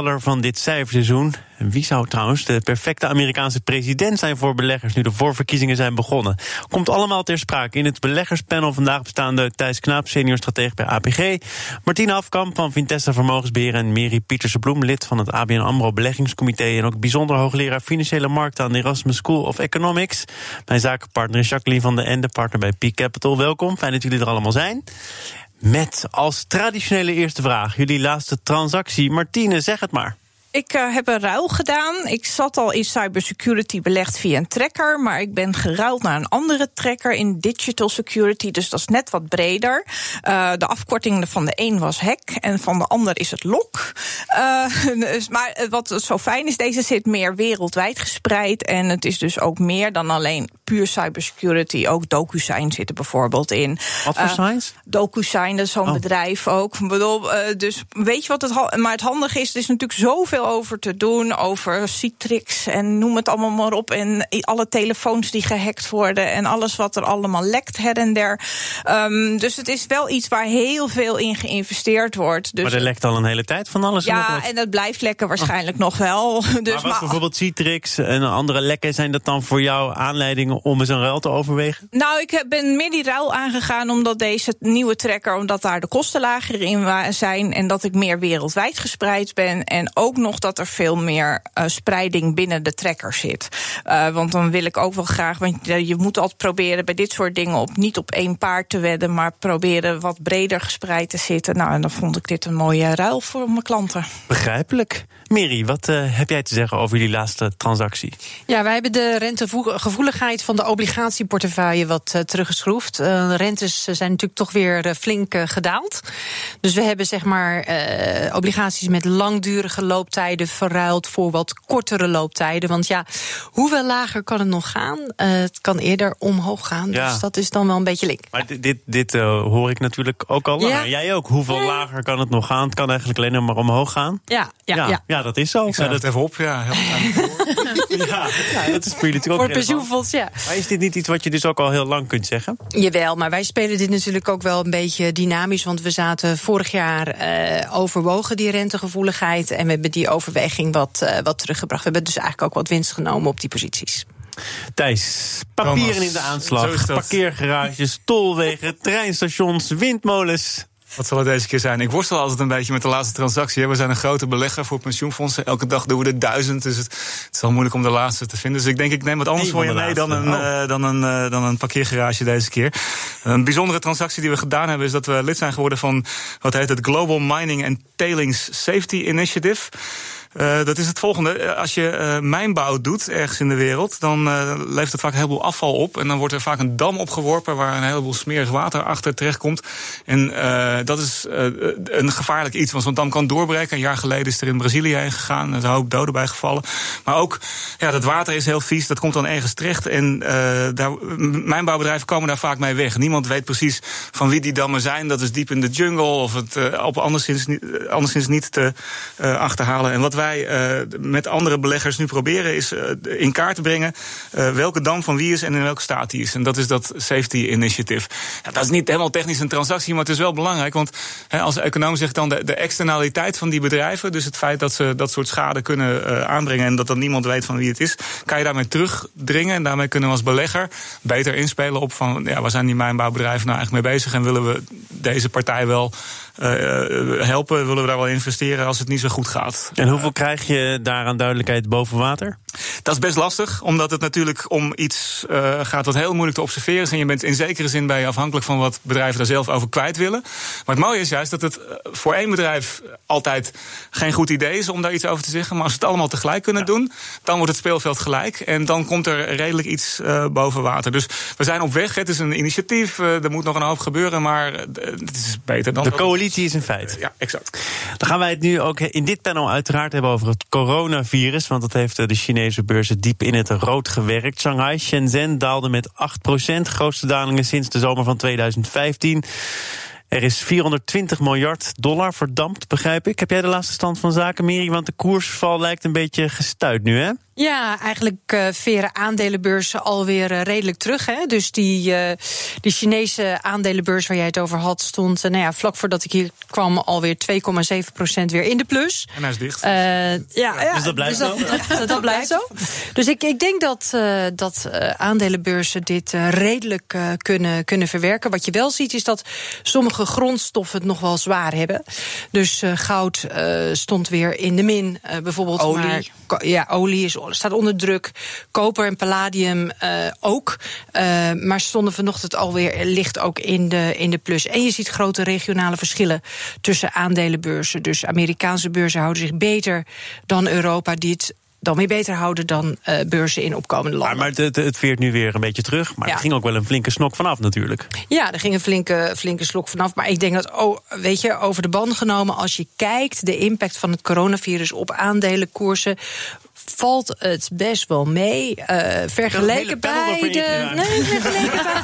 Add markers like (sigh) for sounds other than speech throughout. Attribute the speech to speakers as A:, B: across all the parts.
A: van dit cijferseizoen. Wie zou trouwens de perfecte Amerikaanse president zijn voor beleggers nu de voorverkiezingen zijn begonnen? Komt allemaal ter sprake in het beleggerspanel vandaag bestaande Thijs Knaap, senior stratege bij APG, Martina Afkamp van Vintessa Vermogensbeheer en Mary Pieterse Bloem, lid van het ABN AMRO beleggingscomité en ook bijzonder hoogleraar financiële markten aan de Erasmus School of Economics. Mijn zakenpartner is Jacqueline van de Ende, partner bij Peak Capital. Welkom, fijn dat jullie er allemaal zijn. Met als traditionele eerste vraag jullie laatste transactie. Martine, zeg het maar.
B: Ik uh, heb een ruil gedaan. Ik zat al in cybersecurity belegd via een tracker, maar ik ben geruild naar een andere tracker in digital security. Dus dat is net wat breder. Uh, de afkorting van de een was hack en van de ander is het lok. Uh, (laughs) dus, maar wat zo fijn is, deze zit meer wereldwijd gespreid. En het is dus ook meer dan alleen puur cybersecurity. Ook DocuSign zit er bijvoorbeeld in.
A: Wat voor signs?
B: DocuSign, dat is zo'n oh. bedrijf ook. Ik bedoel, dus weet je wat het. Maar het handige is, er is natuurlijk zoveel over te doen. Over Citrix en noem het allemaal maar op. En alle telefoons die gehackt worden. En alles wat er allemaal lekt her en der. Um, dus het is wel iets waar heel veel in geïnvesteerd wordt. Dus
A: maar er lekt al een hele tijd van alles.
B: Ja, en dat blijft lekken waarschijnlijk nog wel. (laughs)
A: Dus maar, maar bijvoorbeeld Citrix en andere lekken, zijn dat dan voor jou aanleidingen om eens een ruil te overwegen?
B: Nou, ik ben meer die ruil aangegaan omdat deze nieuwe tracker, omdat daar de kosten lager in zijn. En dat ik meer wereldwijd gespreid ben. En ook nog dat er veel meer uh, spreiding binnen de trekker zit. Uh, want dan wil ik ook wel graag, want je moet altijd proberen bij dit soort dingen op niet op één paard te wedden, maar proberen wat breder gespreid te zitten. Nou, en dan vond ik dit een mooie ruil voor mijn klanten.
A: Begrijpelijk. Mary, wat uh, heb jij te zeggen over jullie laatste transactie?
C: Ja, wij hebben de rentegevoeligheid van de obligatieportefeuille wat uh, teruggeschroefd. Uh, rentes zijn natuurlijk toch weer flink gedaald. Dus we hebben zeg maar obligaties met langdurige looptijden verruild voor wat kortere looptijden. Want ja, hoeveel lager kan het nog gaan? het kan eerder omhoog gaan. Ja. Dus dat is dan wel een beetje link.
A: Maar dit, dit, dit hoor ik natuurlijk ook al langer. Ja. Jij ook. Hoeveel lager kan het nog gaan? Het kan eigenlijk alleen maar omhoog gaan.
C: Ja, ja, ja.
A: ja dat is zo.
D: Ik zet
A: het
D: even op, ja. (laughs) (laughs)
A: ja, ja, dat is voor jullie natuurlijk
C: ook Voor pensioenfonds, ja.
A: Maar is dit niet iets wat je dus ook al heel lang kunt zeggen?
C: Jawel, maar wij spelen dit natuurlijk ook wel een beetje dynamisch. Want we zaten vorig jaar uh, overwogen die rentegevoeligheid. En we hebben die overweging wat, uh, wat teruggebracht. We hebben dus eigenlijk ook wat winst genomen op die posities.
A: Thijs, papieren in de aanslag, parkeergarages, tolwegen, treinstations, windmolens.
D: Wat zal het deze keer zijn? Ik worstel altijd een beetje met de laatste transactie. We zijn een grote belegger voor pensioenfondsen. Elke dag doen we er duizend. Dus het, het is wel moeilijk om de laatste te vinden. Dus ik denk, ik neem wat anders voor je mee dan een, oh. uh, dan, een, uh, dan een parkeergarage deze keer. Een bijzondere transactie die we gedaan hebben... is dat we lid zijn geworden van wat heet het Global Mining and Tailings Safety Initiative. Uh, dat is het volgende. Eh, als je uh, mijnbouw doet ergens in de wereld, dan uh, levert het vaak een heleboel afval op. En dan wordt er vaak een dam opgeworpen waar een heleboel smerig water achter terechtkomt. En dat is een gevaarlijk iets, want zo'n dam kan doorbreken. Een jaar geleden is er in Brazilië heen gegaan. Er zijn een hoop doden bij gevallen. Maar ook, ja, dat water is heel vies. Dat komt dan ergens terecht. En daar, mijnbouwbedrijven komen daar vaak mee weg. Niemand weet precies van wie die dammen zijn. Dat is diep in de jungle of het op anderszins, anderszins niet te achterhalen. En wat wij uh, met andere beleggers nu proberen is uh, in kaart te brengen uh, welke dam van wie is en in welke staat die is. En dat is dat Safety Initiative. Ja, dat is niet helemaal technisch een transactie, maar het is wel belangrijk. Want als econoom zegt dan de, de, externaliteit van die bedrijven, dus het feit dat ze dat soort schade kunnen aanbrengen en dat dan niemand weet van wie het is, kan je daarmee terugdringen. En daarmee kunnen we als belegger beter inspelen op van ja, waar zijn die mijnbouwbedrijven nou eigenlijk mee bezig en willen we deze partij wel helpen, willen we daar wel investeren als het niet zo goed gaat.
A: En hoeveel krijg je daaraan duidelijkheid boven water?
D: Dat is best lastig, omdat het natuurlijk om iets uh, gaat wat heel moeilijk te observeren is. En je bent in zekere zin bij afhankelijk van wat bedrijven daar zelf over kwijt willen. Maar het mooie is juist dat het eh, voor één bedrijf altijd geen goed idee is om daar iets over te zeggen. Maar als we het allemaal tegelijk kunnen doen, dan wordt het speelveld gelijk. En dan komt er redelijk iets uh, boven water. Dus we zijn op weg. Het is een initiatief. er moet nog een hoop gebeuren. Maar het is beter dan.
A: De coalitie coalitie is een feit.
D: Ja, exact.
A: Dan gaan wij het nu ook in dit panel uiteraard hebben over het coronavirus. Want dat heeft de Chinese beurzen diep in het rood gewerkt. Shanghai, Shenzhen daalde met 8%. Grootste dalingen sinds de zomer van 2015. Er is 420 miljard dollar verdampt, begrijp ik. Heb jij de laatste stand van zaken, Miri? Want de koersval lijkt een beetje gestuit nu, hè?
C: Ja, eigenlijk uh, veren aandelenbeurzen alweer uh, redelijk terug. Hè? Dus die, uh, die Chinese aandelenbeurs waar jij het over had, stond nou ja, vlak voordat ik hier kwam alweer 2,7% weer in de plus.
D: En hij is dicht.
C: ja,
A: ja, dus dat blijft
C: dus
A: zo. (laughs)
C: Dat, dat, blijft zo. Dus ik, ik denk dat, dat aandelenbeurzen dit redelijk kunnen, kunnen verwerken. Wat je wel ziet is dat sommige grondstoffen het nog wel zwaar hebben. Dus goud stond weer in de min, bijvoorbeeld.
B: Olie.
C: Maar, ja, olie is staat onder druk. Koper en palladium uh, ook. Uh, maar stonden vanochtend alweer licht ook in de, in de plus. En je ziet grote regionale verschillen tussen aandelenbeurzen. Dus Amerikaanse beurzen houden zich beter dan Europa, die het dan weer beter houden dan uh, beurzen in opkomende landen.
A: Maar, maar het, het, veert nu weer een beetje terug. Maar ja. er ging ook wel een flinke snok vanaf natuurlijk.
C: Ja, er ging een flinke, flinke slok vanaf. Maar ik denk dat, oh, weet je, over de band genomen... als je kijkt de impact van het coronavirus op aandelenkoersen valt het best wel mee. Uh, vergeleken bij de. Nee, vergeleken bij.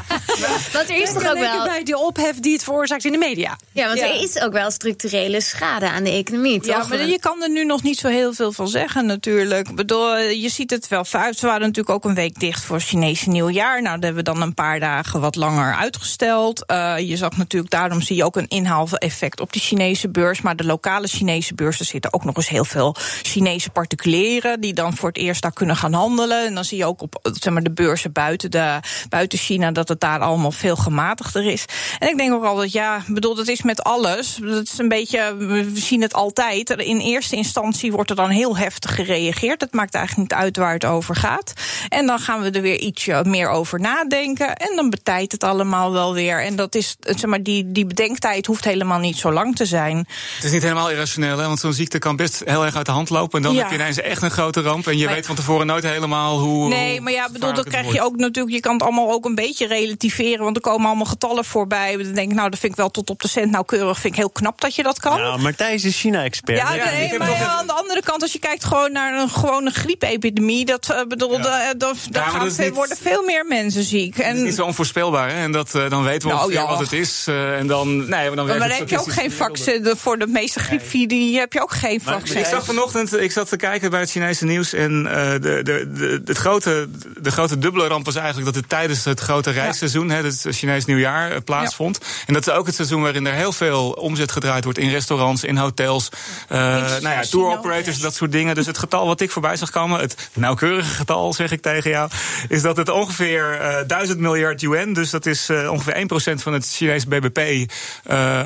E: Want er is toch ook wel.
C: bij de ophef die het veroorzaakt in de media.
E: Ja, want ja. er is ook wel structurele schade aan de economie. Toch?
B: Ja, maar je kan er nu nog niet zo heel veel van zeggen, natuurlijk. Ik bedoel, je ziet het wel fout. Ze waren natuurlijk ook een week dicht voor Chinese nieuwjaar. Nou, dat hebben we dan een paar dagen wat langer uitgesteld. Uh, je zag natuurlijk, daarom zie je ook een inhaaleffect op de Chinese beurs. Maar de lokale Chinese beurs, er zitten ook nog eens heel veel Chinese particulieren. Die dan voor het eerst daar kunnen gaan handelen. En dan zie je ook op zeg maar, de beurzen buiten, de, buiten China dat het daar allemaal veel gematigder is. En ik denk ook altijd, ja, bedoel, dat is met alles. Dat is een beetje, we zien het altijd. In eerste instantie wordt er dan heel heftig gereageerd. Het maakt eigenlijk niet uit waar het over gaat. En dan gaan we er weer ietsje meer over nadenken. En dan betijdt het allemaal wel weer. En dat is, zeg maar, die, die bedenktijd hoeft helemaal niet zo lang te zijn.
D: Het is niet helemaal irrationeel, hè? want zo'n ziekte kan best heel erg uit de hand lopen. En dan ja. heb je ineens echt een ramp. En je maar, weet van tevoren nooit helemaal hoe.
B: Nee, maar ja, bedoel, dan krijg je ook natuurlijk. Je kan het allemaal ook een beetje relativeren. Want er komen allemaal getallen voorbij. Dan denk ik, nou, dat vind ik wel tot op de cent nauwkeurig. Vind ik heel knap dat je dat kan.
A: Ja, maar Thijs is China-expert.
B: Ja, ja, nee, maar ja, aan de andere kant, als je kijkt gewoon naar een gewone griepepidemie. Dat uh, bedoel, ja. dan, dan gaan niet, worden veel meer mensen ziek. En,
D: het is niet zo onvoorspelbaar, hè? En dat, uh, dan weten we nou, ongeveer wat het is. Uh, en dan, nee, dan
B: maar dan heb je ook geen vaccin. Voor de meeste griepvidie heb je ook geen vaccin.
D: Ik zag vanochtend, ik zat te kijken bij het Chinese nieuws. En uh, de, de, de, het grote, de grote dubbele ramp was eigenlijk dat het tijdens het grote reisseizoen, ja. het Chinees nieuwjaar, uh, plaatsvond. Ja. En dat is ook het seizoen waarin er heel veel omzet gedraaid wordt in restaurants, in hotels, uh, nou ja, tour operators, dat soort dingen. Dus het getal wat ik voorbij zag komen, het nauwkeurige getal, zeg ik tegen jou, is dat het ongeveer uh, 1000 miljard yuan, dus dat is ongeveer 1% van het Chinese BBP,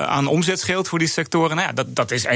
D: aan omzet scheelt voor die sectoren. Nou ja, dat, dat is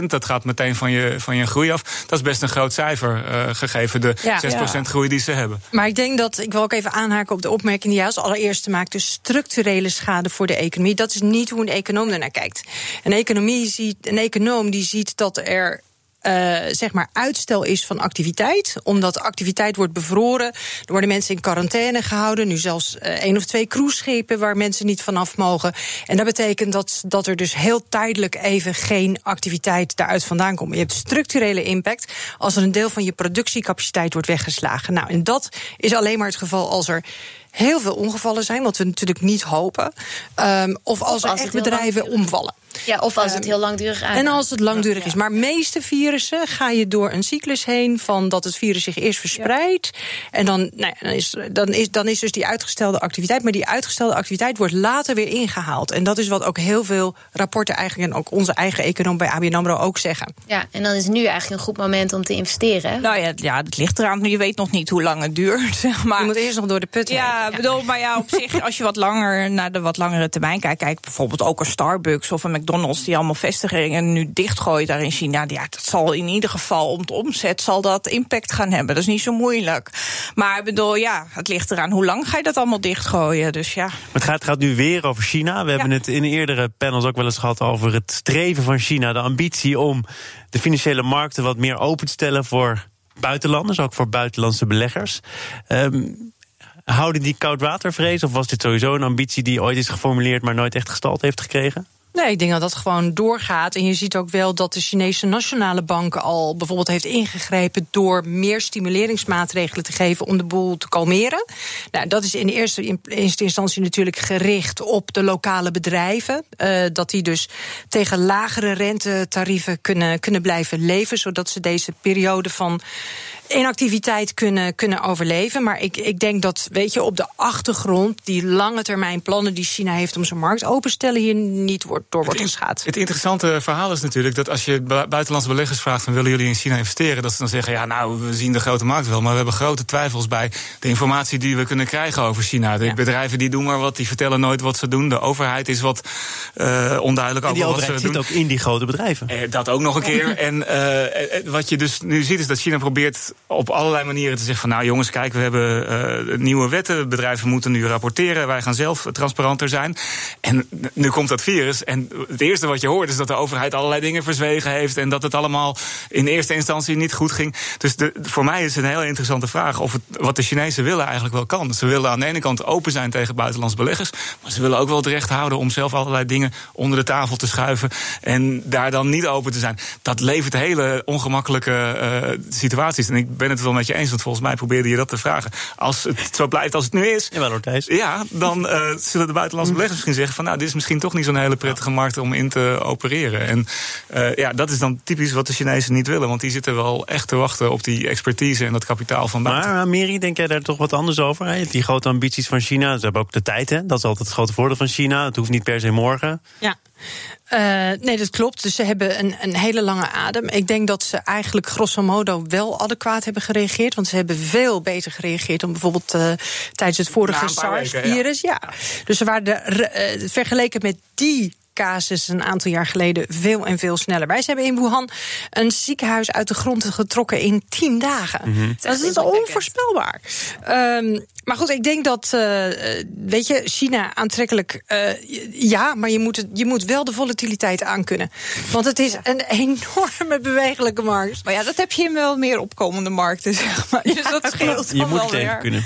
D: 1%, dat gaat meteen van je, van je groei af. Dat is best een groot cijfer, uh, gegeven de ja, 6% ja. groei die ze hebben.
C: Maar ik denk dat, ik wil ook even aanhaken op de opmerking die jij als allereerste maakt. Dus structurele schade voor de economie. Dat is niet hoe een econoom ernaar kijkt. Een, economie ziet, een econoom die ziet dat er uh, zeg maar uitstel is van activiteit. Omdat de activiteit wordt bevroren. Er worden mensen in quarantaine gehouden. Nu zelfs uh, één of twee cruiseschepen waar mensen niet vanaf mogen. En dat betekent dat, dat er dus heel tijdelijk even geen activiteit daaruit vandaan komt. Je hebt structurele impact als er een deel van je productiecapaciteit wordt weggeslagen. Nou, en dat is alleen maar het geval als er heel veel ongevallen zijn, wat we natuurlijk niet hopen. Um, of als, of als er echt bedrijven omvallen.
E: Ja, of als het heel langdurig aan.
C: En als het langdurig is. Maar meeste virussen ga je door een cyclus heen van dat het virus zich eerst verspreidt. En dan, nou, dan, is, dan, is, dan is dus die uitgestelde activiteit. Maar die uitgestelde activiteit wordt later weer ingehaald. En dat is wat ook heel veel rapporten eigenlijk en ook onze eigen econoom bij ABN AMRO ook zeggen.
E: Ja, en dan is nu eigenlijk een goed moment om te investeren.
B: Nou ja, ja het ligt eraan. Je weet nog niet hoe lang het duurt. (laughs) Zeg maar.
C: Je moet eerst nog door de put
B: Ja, ja. bedoel, maar ja, op zich, als je wat langer naar de wat langere termijn kijkt, kijk bijvoorbeeld ook een Starbucks of een McDonald's die allemaal vestigingen nu dichtgooien daar in China. Ja, dat zal in ieder geval om de omzet zal dat impact gaan hebben. Dat is niet zo moeilijk. Maar ik bedoel, ja, het ligt eraan hoe lang ga je dat allemaal dichtgooien. Dus ja.
A: Het gaat, gaat nu weer over China. We ja. hebben het in eerdere panels ook wel eens gehad over het streven van China, de ambitie om de financiële markten wat meer open te stellen voor buitenlanders, ook voor buitenlandse beleggers. Um, houden die koudwatervrees? Of was dit sowieso een ambitie die ooit is geformuleerd, maar nooit echt gestald heeft gekregen?
B: Nee,
C: ik denk dat dat gewoon doorgaat. En je ziet ook wel dat de Chinese nationale bank al bijvoorbeeld heeft ingegrepen door meer stimuleringsmaatregelen te geven om de boel te kalmeren. Nou, dat is in eerste, in eerste instantie natuurlijk gericht op de lokale bedrijven. Uh, dat die dus tegen lagere rentetarieven kunnen, kunnen blijven leven, zodat ze deze periode van inactiviteit kunnen, kunnen overleven. Maar ik, ik denk dat, weet je, op de achtergrond die lange termijn plannen die China heeft om zijn markt openstellen hier niet wordt, door wordt geschaad.
D: Het interessante verhaal is natuurlijk dat als je buitenlandse beleggers vraagt van willen jullie in China investeren, dat ze dan zeggen ja nou we zien de grote markt wel, maar we hebben grote twijfels bij de informatie die we kunnen krijgen over China. De bedrijven die doen maar wat, die vertellen nooit wat ze doen. De overheid is wat uh, onduidelijk
A: over
D: wat ze
A: doen. zit ook in die grote bedrijven.
D: Eh, dat ook nog een keer. (laughs) en uh, wat je dus nu ziet is dat China probeert op allerlei manieren te zeggen van nou jongens, kijk, we hebben uh, nieuwe wetten, bedrijven moeten nu rapporteren, wij gaan zelf transparanter zijn. En nu komt dat virus en het eerste wat je hoort is dat de overheid allerlei dingen verzwegen heeft en dat het allemaal in eerste instantie niet goed ging. Dus voor mij is het een heel interessante vraag of wat de Chinezen willen eigenlijk wel kan. Ze willen aan de ene kant open zijn tegen buitenlandse beleggers, maar ze willen ook wel het recht houden om zelf allerlei dingen onder de tafel te schuiven en daar dan niet open te zijn. Dat levert hele ongemakkelijke uh, situaties. En ik ben het wel met je eens, want volgens mij probeerde je dat te vragen. Als het zo blijft als het nu is.
A: Thijs.
D: Ja, dan uh, zullen de buitenlandse beleggers misschien zeggen van nou, dit is misschien toch niet zo'n hele prettige markt om in te opereren. En uh, ja, dat is dan typisch wat de Chinezen niet willen, want die zitten wel echt te wachten op die expertise en dat kapitaal van buiten.
A: Maar Miri, denk jij daar toch wat anders over? Hè? Die grote ambities van China, ze hebben ook de tijd, hè? Dat is altijd het grote voordeel van China. Het hoeft niet per se morgen.
C: Ja. Uh, nee, dat klopt. Dus ze hebben een, een hele lange adem. Ik denk dat ze eigenlijk grosso modo wel adequaat hebben gereageerd. Want ze hebben veel beter gereageerd dan bijvoorbeeld uh, tijdens het vorige SARS-virus. Ja. ja. Dus ze waren de, uh, vergeleken met die casus een aantal jaar geleden veel en veel sneller. Wij hebben in Wuhan een ziekenhuis uit de grond getrokken in tien dagen. Mm -hmm. Dat is onvoorspelbaar. Um, maar goed, ik denk dat, uh, weet je, China aantrekkelijk, uh, ja, maar je moet, het, je moet wel de volatiliteit aankunnen. Want het is een enorme bewegelijke markt.
B: Maar ja, dat heb je in wel meer opkomende markten, zeg maar. Dus dat scheelt
A: Je moet het tegen kunnen.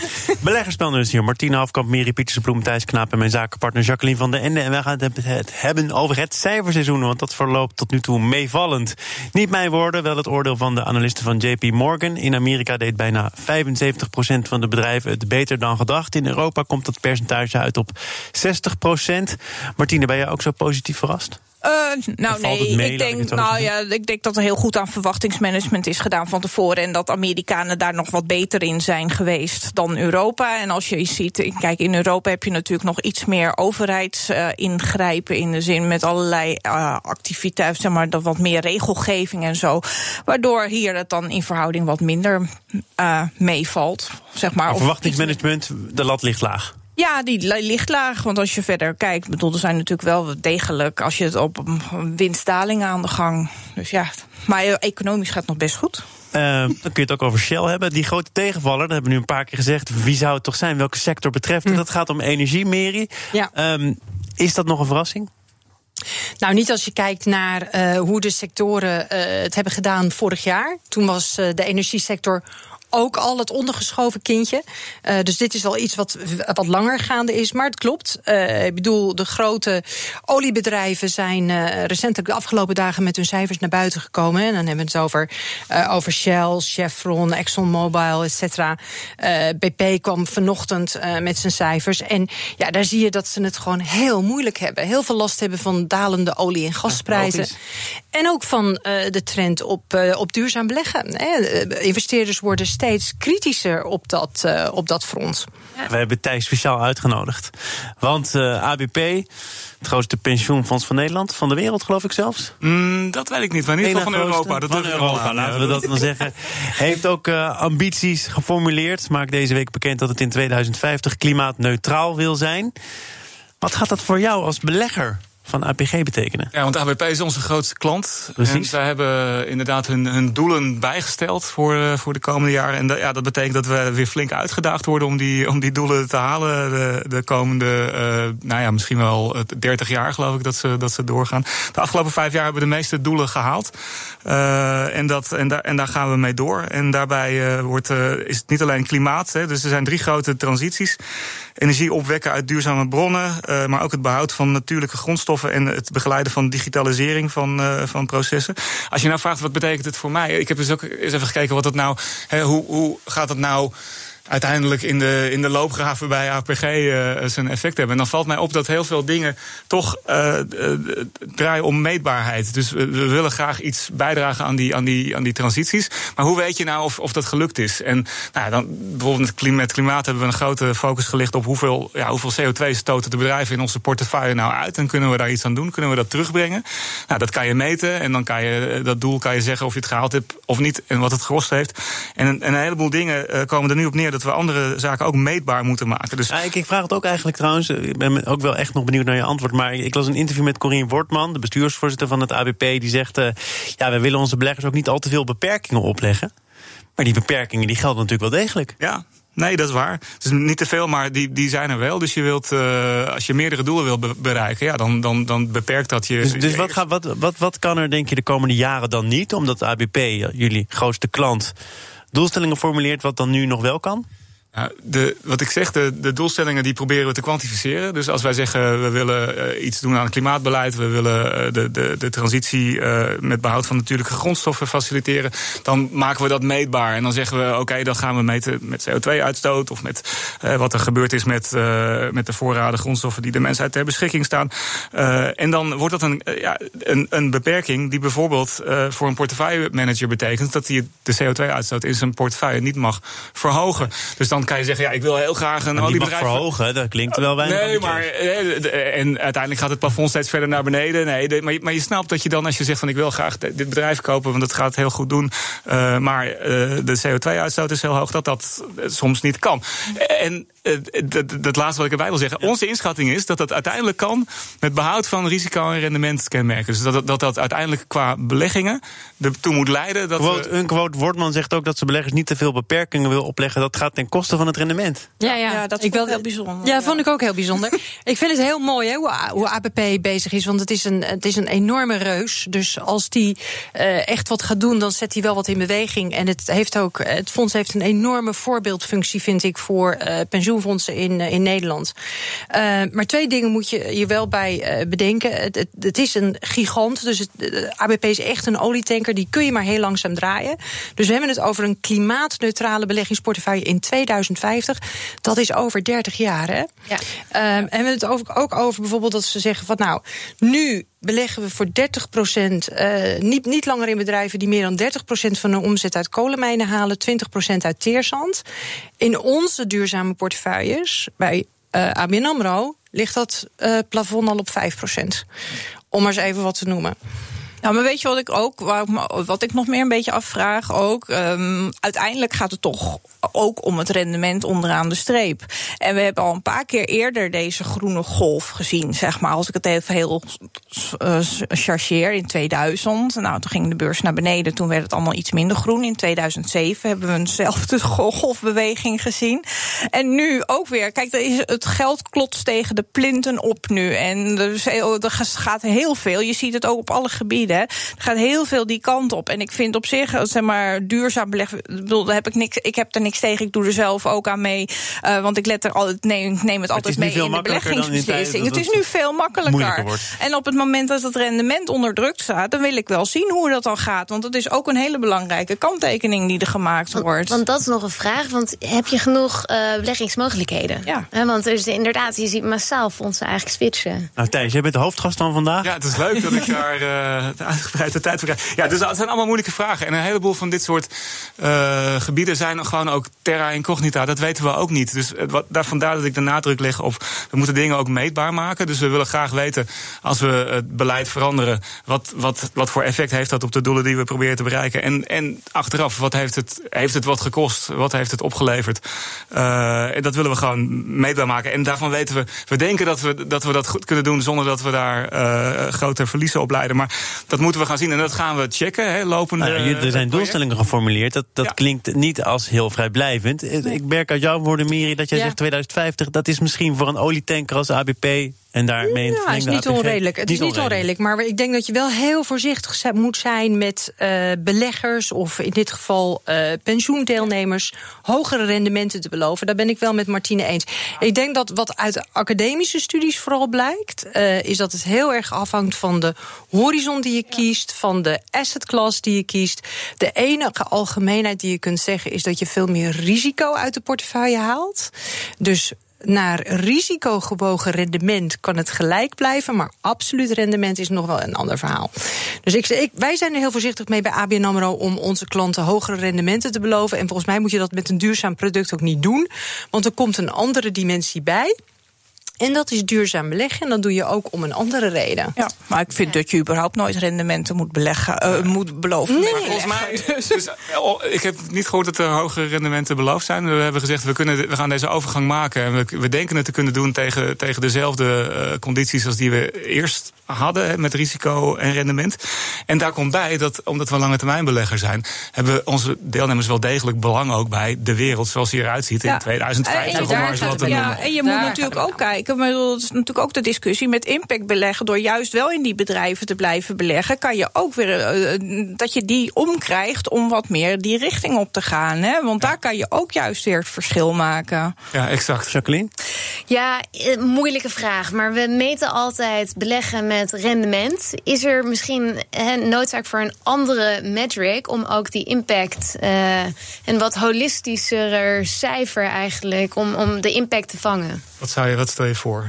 A: Hier. Martina Hafkamp, Miri Pietersbloem, Thijs Knaap en mijn zakenpartner Jacqueline van der Ende. En wij gaan het hebben over het cijferseizoen, want dat verloopt tot nu toe meevallend. Niet mijn woorden, wel het oordeel van de analisten van JP Morgan. In Amerika deed bijna 75% van de bedrijven het beter dan gedacht. In Europa komt dat percentage uit op 60 procent. Martine, ben je ook zo positief verrast?
B: Uh, nou nee, mee, ik denk, nou ja, ik denk dat er heel goed aan verwachtingsmanagement is gedaan van tevoren. En dat Amerikanen daar nog wat beter in zijn geweest dan Europa. En als je ziet, kijk, in Europa heb je natuurlijk nog iets meer overheidsingrijpen. Uh, in de zin met allerlei uh, activiteiten, zeg maar, dat wat meer regelgeving en zo. Waardoor hier het dan in verhouding wat minder meevalt. Zeg maar,
A: verwachtingsmanagement, de lat ligt laag.
B: Ja, die ligt laag. Want als je verder kijkt, bedoel, er zijn natuurlijk wel degelijk als je het op winstdaling aan de gang. Dus ja, maar economisch gaat het nog best goed.
A: Uh, dan kun je het ook over Shell hebben. Die grote tegenvaller, dat hebben we nu een paar keer gezegd. Wie zou het toch zijn? Welke sector betreft hm. Dat gaat om energie, Meri. Ja. Um, is dat nog een verrassing?
C: Nou, niet als je kijkt naar uh, hoe de sectoren uh, het hebben gedaan vorig jaar. Toen was uh, de energiesector ook al het ondergeschoven kindje. Uh, dus dit is wel iets wat, wat langer gaande is. Maar het klopt. Uh, ik bedoel, de grote oliebedrijven zijn uh, recentelijk de afgelopen dagen met hun cijfers naar buiten gekomen. En dan hebben we het over, over Shell, Chevron, ExxonMobil, et cetera. BP kwam vanochtend met zijn cijfers. En ja, daar zie je dat ze het gewoon heel moeilijk hebben. Heel veel last hebben van dalende olie- en gasprijzen. en ook van de trend op, op duurzaam beleggen. investeerders worden steeds kritischer op dat, uh, op dat front.
A: Ja. We hebben Thijs speciaal uitgenodigd. Want uh, eh, ABP, het grootste pensioenfonds van Nederland, van de wereld geloof ik zelfs.
D: Mm, dat weet ik niet, maar in ieder geval van Europa.
A: Dat van Europa, laten we dat dan zeggen. Heeft ook uh, ambities geformuleerd. Maakt deze week bekend dat het in 2050 klimaatneutraal wil zijn. Wat gaat dat voor jou als belegger van APG betekenen.
D: Ja, want ABP is onze grootste klant. Precies. En zij hebben inderdaad hun, hun doelen bijgesteld voor, uh, voor de komende jaren. En ja, dat betekent dat we weer flink uitgedaagd worden om die, om die doelen te halen de, de komende, uh, nou ja, misschien wel 30 jaar geloof ik dat ze, dat ze doorgaan. De afgelopen vijf jaar hebben we de meeste doelen gehaald. Uh, en, dat, en, daar, en daar gaan we mee door. En daarbij wordt, is het niet alleen klimaat, hè, dus er zijn drie grote transities. Energie opwekken uit duurzame bronnen, maar ook het behoud van natuurlijke grondstoffen en het begeleiden van digitalisering van, van processen. Als je nou vraagt wat betekent het voor mij, ik heb dus ook eens even gekeken wat dat nou, hoe, hoe gaat dat nou uiteindelijk in de, in de loopgraven bij APG eh, zijn effect hebben. En dan valt mij op dat heel veel dingen toch uh, draaien om meetbaarheid. Dus we, we, willen graag iets bijdragen aan die, aan, die, aan die transities. Maar hoe weet je nou of, of dat gelukt is? En nou, dan, bijvoorbeeld met klimaat hebben we een grote focus gelicht op hoeveel, ja, hoeveel CO2 stoten de bedrijven in onze portefeuille nou uit. En kunnen we daar iets aan doen? Kunnen we dat terugbrengen? Nou, dat kan je meten en dan kan je dat doel kan je zeggen of je het gehaald hebt of niet en wat het gekost heeft. En een, een heleboel dingen komen er nu op neer dat we andere zaken ook meetbaar moeten maken. Dus...
A: Ja, ik, ik, vraag het ook eigenlijk trouwens. Ik ben ook wel echt nog benieuwd naar je antwoord. Maar ik las een interview met Corine Wortman, de bestuursvoorzitter van het ABP. Die zegt: uh, ja, we willen onze beleggers ook niet al te veel beperkingen opleggen. Maar die beperkingen die gelden natuurlijk wel degelijk.
D: Ja, Nee, dat is waar. Het is niet te veel, maar die, die zijn er wel. Dus je wilt, uh, als je meerdere doelen wil bereiken, ja, dan, dan, dan beperkt dat je.
A: Dus, dus wat, gaat, wat, wat, wat kan er, denk je, de komende jaren dan niet? Omdat de ABP, jullie grootste klant, doelstellingen formuleert wat dan nu nog wel kan?
D: De, wat ik zeg, de, de, doelstellingen die proberen we te kwantificeren. Dus als wij zeggen we willen uh, iets doen aan het klimaatbeleid, we willen uh, de, de, de, transitie uh, met behoud van natuurlijke grondstoffen faciliteren, dan maken we dat meetbaar. En dan zeggen we oké, dan gaan we meten met CO2-uitstoot of met wat er gebeurd is met, met de voorraden grondstoffen die de mensheid ter beschikking staan. en dan wordt dat een, ja, een, een beperking die bijvoorbeeld voor een portefeuillemanager betekent dat hij de CO2-uitstoot in zijn portefeuille niet mag verhogen. Dus dan dan kan je zeggen, ja, ik wil heel graag een oliebedrijf...
A: verhogen, dat klinkt wel weinig
D: Nee, maar... Eh, en uiteindelijk gaat het plafond steeds verder naar beneden. Nee, maar, maar je snapt dat je dan, als je zegt van ik wil graag dit bedrijf kopen... want het gaat heel goed doen, uh, maar uh, de CO2-uitstoot is heel hoog... dat dat soms niet kan. En dat laatste wat ik erbij wil zeggen. Onze inschatting is dat dat uiteindelijk kan met behoud van risico- en rendementskenmerken. Dus dat, dat dat uiteindelijk qua beleggingen ertoe moet leiden. Dat
A: quote, we... Een quote Wortman zegt ook dat ze beleggers niet te veel beperkingen wil opleggen. Dat gaat ten koste van het rendement.
B: Ja, ja, ja dat ik wel heel bijzonder.
C: Ja, vond ik ook heel bijzonder. (laughs) ik vind het heel mooi hè, hoe, hoe ABP bezig is. Want het is een, het is een enorme reus. Dus als die uh, echt wat gaat doen, dan zet hij wel wat in beweging. En het, heeft ook, het fonds heeft een enorme voorbeeldfunctie, vind ik, voor uh, pensioenfondsen in, uh, in Nederland. maar twee dingen moet je je wel bij bedenken. Het, het, het, is een gigant. Dus het, ABP is echt een olietanker. Die kun je maar heel langzaam draaien. Dus we hebben het over een klimaatneutrale beleggingsportefeuille in 2050. Dat is over 30 jaar. Hè? Ja. Um, en we hebben het ook over bijvoorbeeld dat ze zeggen van nou, nu beleggen we voor 30 procent, uh, niet, niet langer in bedrijven die meer dan 30 procent van hun omzet uit kolenmijnen halen, 20 procent uit teerzand. In onze duurzame portefeuilles, bij uh, ABN AMRO, ligt dat uh, plafond al op 5 procent. Om maar eens even wat te noemen.
B: Nou, maar weet je wat ik ook, wat ik nog meer een beetje afvraag ook? Um, uiteindelijk gaat het toch ook om het rendement onderaan de streep. En we hebben al een paar keer eerder deze groene golf gezien, zeg maar. Als ik het even heel uh, chargeer in 2000. Nou, toen ging de beurs naar beneden, toen werd het allemaal iets minder groen. In 2007 hebben we eenzelfde (laughs) golfbeweging gezien. En nu ook weer, kijk, is, het geld klotst tegen de plinten op nu. En er gaat heel veel, je ziet het ook op alle gebieden er gaat heel veel die kant op. En ik vind op zich, zeg maar, duurzaam beleggen. Bedoel, heb ik, niks, ik heb er niks tegen. Ik doe er zelf ook aan mee. Uh, want ik let er altijd, neem, neem het altijd mee in de beleggingsbeslissing. Het is nu veel makkelijker. En op het moment dat het rendement onder druk staat, dan wil ik wel zien hoe dat dan gaat. Want dat is ook een hele belangrijke kanttekening die er gemaakt wordt.
E: Want, dat is nog een vraag. Want heb je genoeg uh, beleggingsmogelijkheden? Ja. want er is inderdaad, je ziet massaal fondsen eigenlijk switchen.
A: Nou, Thijs, jij bent de hoofdgast van vandaag.
D: Ja, het is leuk dat ik daar uh, uitgebreide tijd voor. Ja, dus dat zijn allemaal moeilijke vragen. En een heleboel van dit soort uh, gebieden zijn gewoon ook terra incognita. Dat weten we ook niet. Dus wat, daar vandaar dat ik de nadruk leg op. We moeten dingen ook meetbaar maken. Dus we willen graag weten, als we het beleid veranderen, wat, wat, wat voor effect heeft dat op de doelen die we proberen te bereiken. En, en achteraf, wat heeft het, heeft het wat gekost? Wat heeft het opgeleverd? Uh, en dat willen we gewoon meetbaar maken. En daarvan weten we, we denken dat we dat, we dat goed kunnen doen zonder dat we daar uh, grote verliezen op leiden. Maar dat moeten we gaan zien en dat gaan we checken, hè, lopende.
A: Nou, er zijn doelstellingen geformuleerd. Dat, dat klinkt niet als heel vrijblijvend. Ik merk uit jouw woorden, Miri, dat jij zegt 2050. Dat is misschien voor een olietanker als ABP en daarmee
C: ja, is niet onredelijk. Het is niet onredelijk. Maar ik denk dat je wel heel voorzichtig moet zijn met uh, beleggers, of in dit geval uh, pensioendeelnemers, hogere rendementen te beloven. daar ben ik wel met Martine eens. Ik denk dat wat uit academische studies vooral blijkt, uh, is dat het heel erg afhangt van de horizon die je kiest, van de asset class die je kiest. De enige algemeenheid die je kunt zeggen is dat je veel meer risico uit de portefeuille haalt. Dus naar risicogewogen rendement kan het gelijk blijven, maar absoluut rendement is nog wel een ander verhaal. Dus ik, ik, wij zijn er heel voorzichtig mee bij ABN AMRO om onze klanten hogere rendementen te beloven. En volgens mij moet je dat met een duurzaam product ook niet doen, want er komt een andere dimensie bij. En dat is duurzaam beleggen. En dat doe je ook om een andere reden.
B: Ja, maar ik vind dat je überhaupt nooit rendementen moet, beleggen, uh, moet beloven.
D: Nee, volgens mij. Dus, dus, eh, ik heb niet gehoord dat er hogere rendementen beloofd zijn. We hebben gezegd, we, kunnen, we gaan deze overgang maken. En we, we denken het te kunnen doen tegen, tegen dezelfde uh, condities als die we eerst hadden met risico en rendement. En daar komt bij dat, omdat we lange termijn belegger zijn, hebben onze deelnemers wel degelijk belang ook bij de wereld zoals die eruit ziet in 2050.
B: En, en, ja, en je moet natuurlijk ook kijken, maar dat is natuurlijk ook de discussie met impact beleggen. Door juist wel in die bedrijven te blijven beleggen, kan je ook weer uh, dat je die omkrijgt om wat meer die richting op te gaan. Hè? Want daar kan je ook juist weer het verschil maken.
D: Ja, exact.
A: Jacqueline?
E: Ja, moeilijke vraag. Maar we meten altijd beleggen met rendement. Is er misschien een noodzaak voor een andere metric om ook die impact uh, een wat holistischer cijfer eigenlijk om, om de impact te vangen?
D: Wat, zou je, wat stel je voor?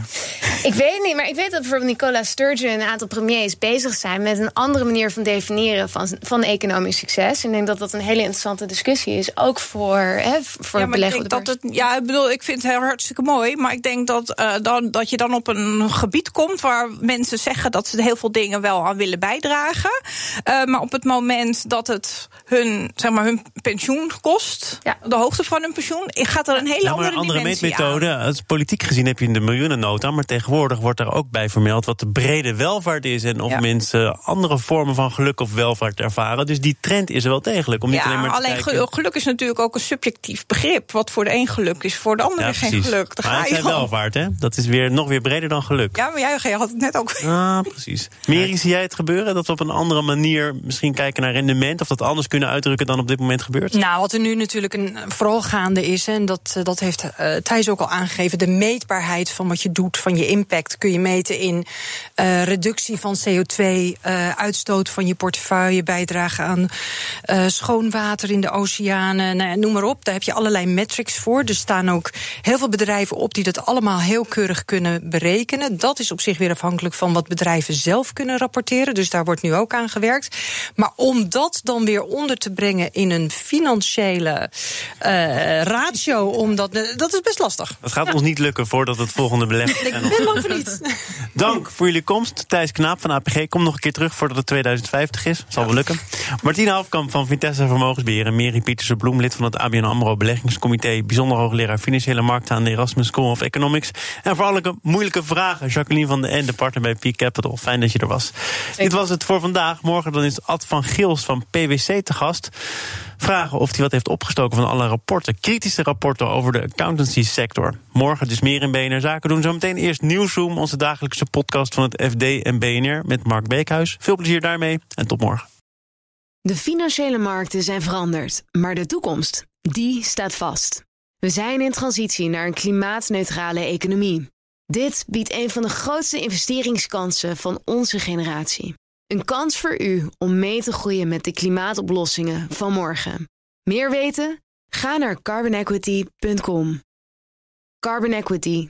E: Ik weet niet, maar ik weet dat bijvoorbeeld Nicola Sturgeon en een aantal premiers bezig zijn met een andere manier van definiëren van, van economisch succes. Ik denk dat dat een hele interessante discussie is, ook voor, hè, voor
B: ja,
E: beleggen.
B: Ik dat het, ja, ik bedoel, ik vind het hartstikke mooi, maar ik denk dat, uh, dan, dat je dan op een gebied komt waar mensen zeggen dat ze heel veel dingen wel aan willen bijdragen. Uh, maar op het moment dat het hun, zeg maar, hun pensioen kost, ja. de hoogte van hun pensioen, gaat er een hele
A: ja,
B: andere,
A: een andere
B: meetmethode.
A: Als politiek gezien heb je in de miljoenennota, maar tegenwoordig wordt er ook bij vermeld wat de brede welvaart is en of ja. mensen andere vormen van geluk of welvaart ervaren. Dus die trend is er wel degelijk. Om niet
B: ja,
A: alleen maar te
B: alleen
A: kijken.
B: geluk is natuurlijk ook een subjectief begrip. Wat voor de een geluk is, voor de ander
A: Ja,
B: geen
A: precies.
B: geluk. Daar
A: Maar
B: ga
A: het
B: je
A: welvaart, hè? Dat is weer, nog weer breder dan geluk.
B: Ja, maar jij, jij had het net ook.
A: Ah, precies. Meri, zie jij het gebeuren? Dat we op een andere manier misschien kijken naar rendement... of dat anders kunnen uitdrukken dan op dit moment gebeurt?
C: Nou, wat er nu natuurlijk een, vooral gaande is, en dat, eh, dat heeft uh, Thijs ook al aangegeven, de meetbaarheid van wat je doet, van je impact, kun je meten in uh, reductie van CO2, uh, uitstoot van je portefeuille, bijdrage aan uh, schoon water in de oceanen, nou, noem maar op. Daar heb je allerlei metrics voor. Er staan ook heel veel bedrijven op die dat allemaal heel keurig kunnen berekenen. Dat is op zich weer afhankelijk van wat bedrijven zelf kunnen rapporteren. Dus daar wordt nu ook aan gewerkt. Maar om dat dan weer onder te brengen in een financiële ratio, omdat, dat is best lastig.
A: Dat gaat ons niet lukken voordat het volgende beleg.
C: Ik ben bang voor niet.
A: Dank voor jullie komst. Thijs Knaap van APG, kom nog een keer terug voordat het 2050 is. Zal wel lukken. Martine Hafkamp van Vitesse Vermogensbeheer en Meri Pietersen Bloem, lid van het ABN AMRO Beleggingscomité, bijzonder hoogleraar financiële markten aan de Erasmus School of Economics. En voor alle moeilijke vragen, Jacqueline van den Ende, partner bij Peak Capital. Fijn dat je er was. Dit was het voor vandaag. Morgen dan is Ad van Gils van PwC te gast. Vragen of hij wat heeft opgestoken van alle rapporten. Kritische rapporten over de accountancy sector. Morgen dus meer in BNR Zaken doen. Zometeen eerst Nieuwsroom, onze dagelijkse podcast van het FD en BNR met Mark Beekhuis. Veel plezier daarmee en tot morgen.
F: De financiële markten zijn veranderd, maar de toekomst, die staat vast. We zijn in transitie naar een klimaatneutrale economie. Dit biedt een van de grootste investeringskansen van onze generatie. Een kans voor u om mee te groeien met de klimaatoplossingen van morgen. Meer weten? Ga naar carbonequity.com. Carbon Equity.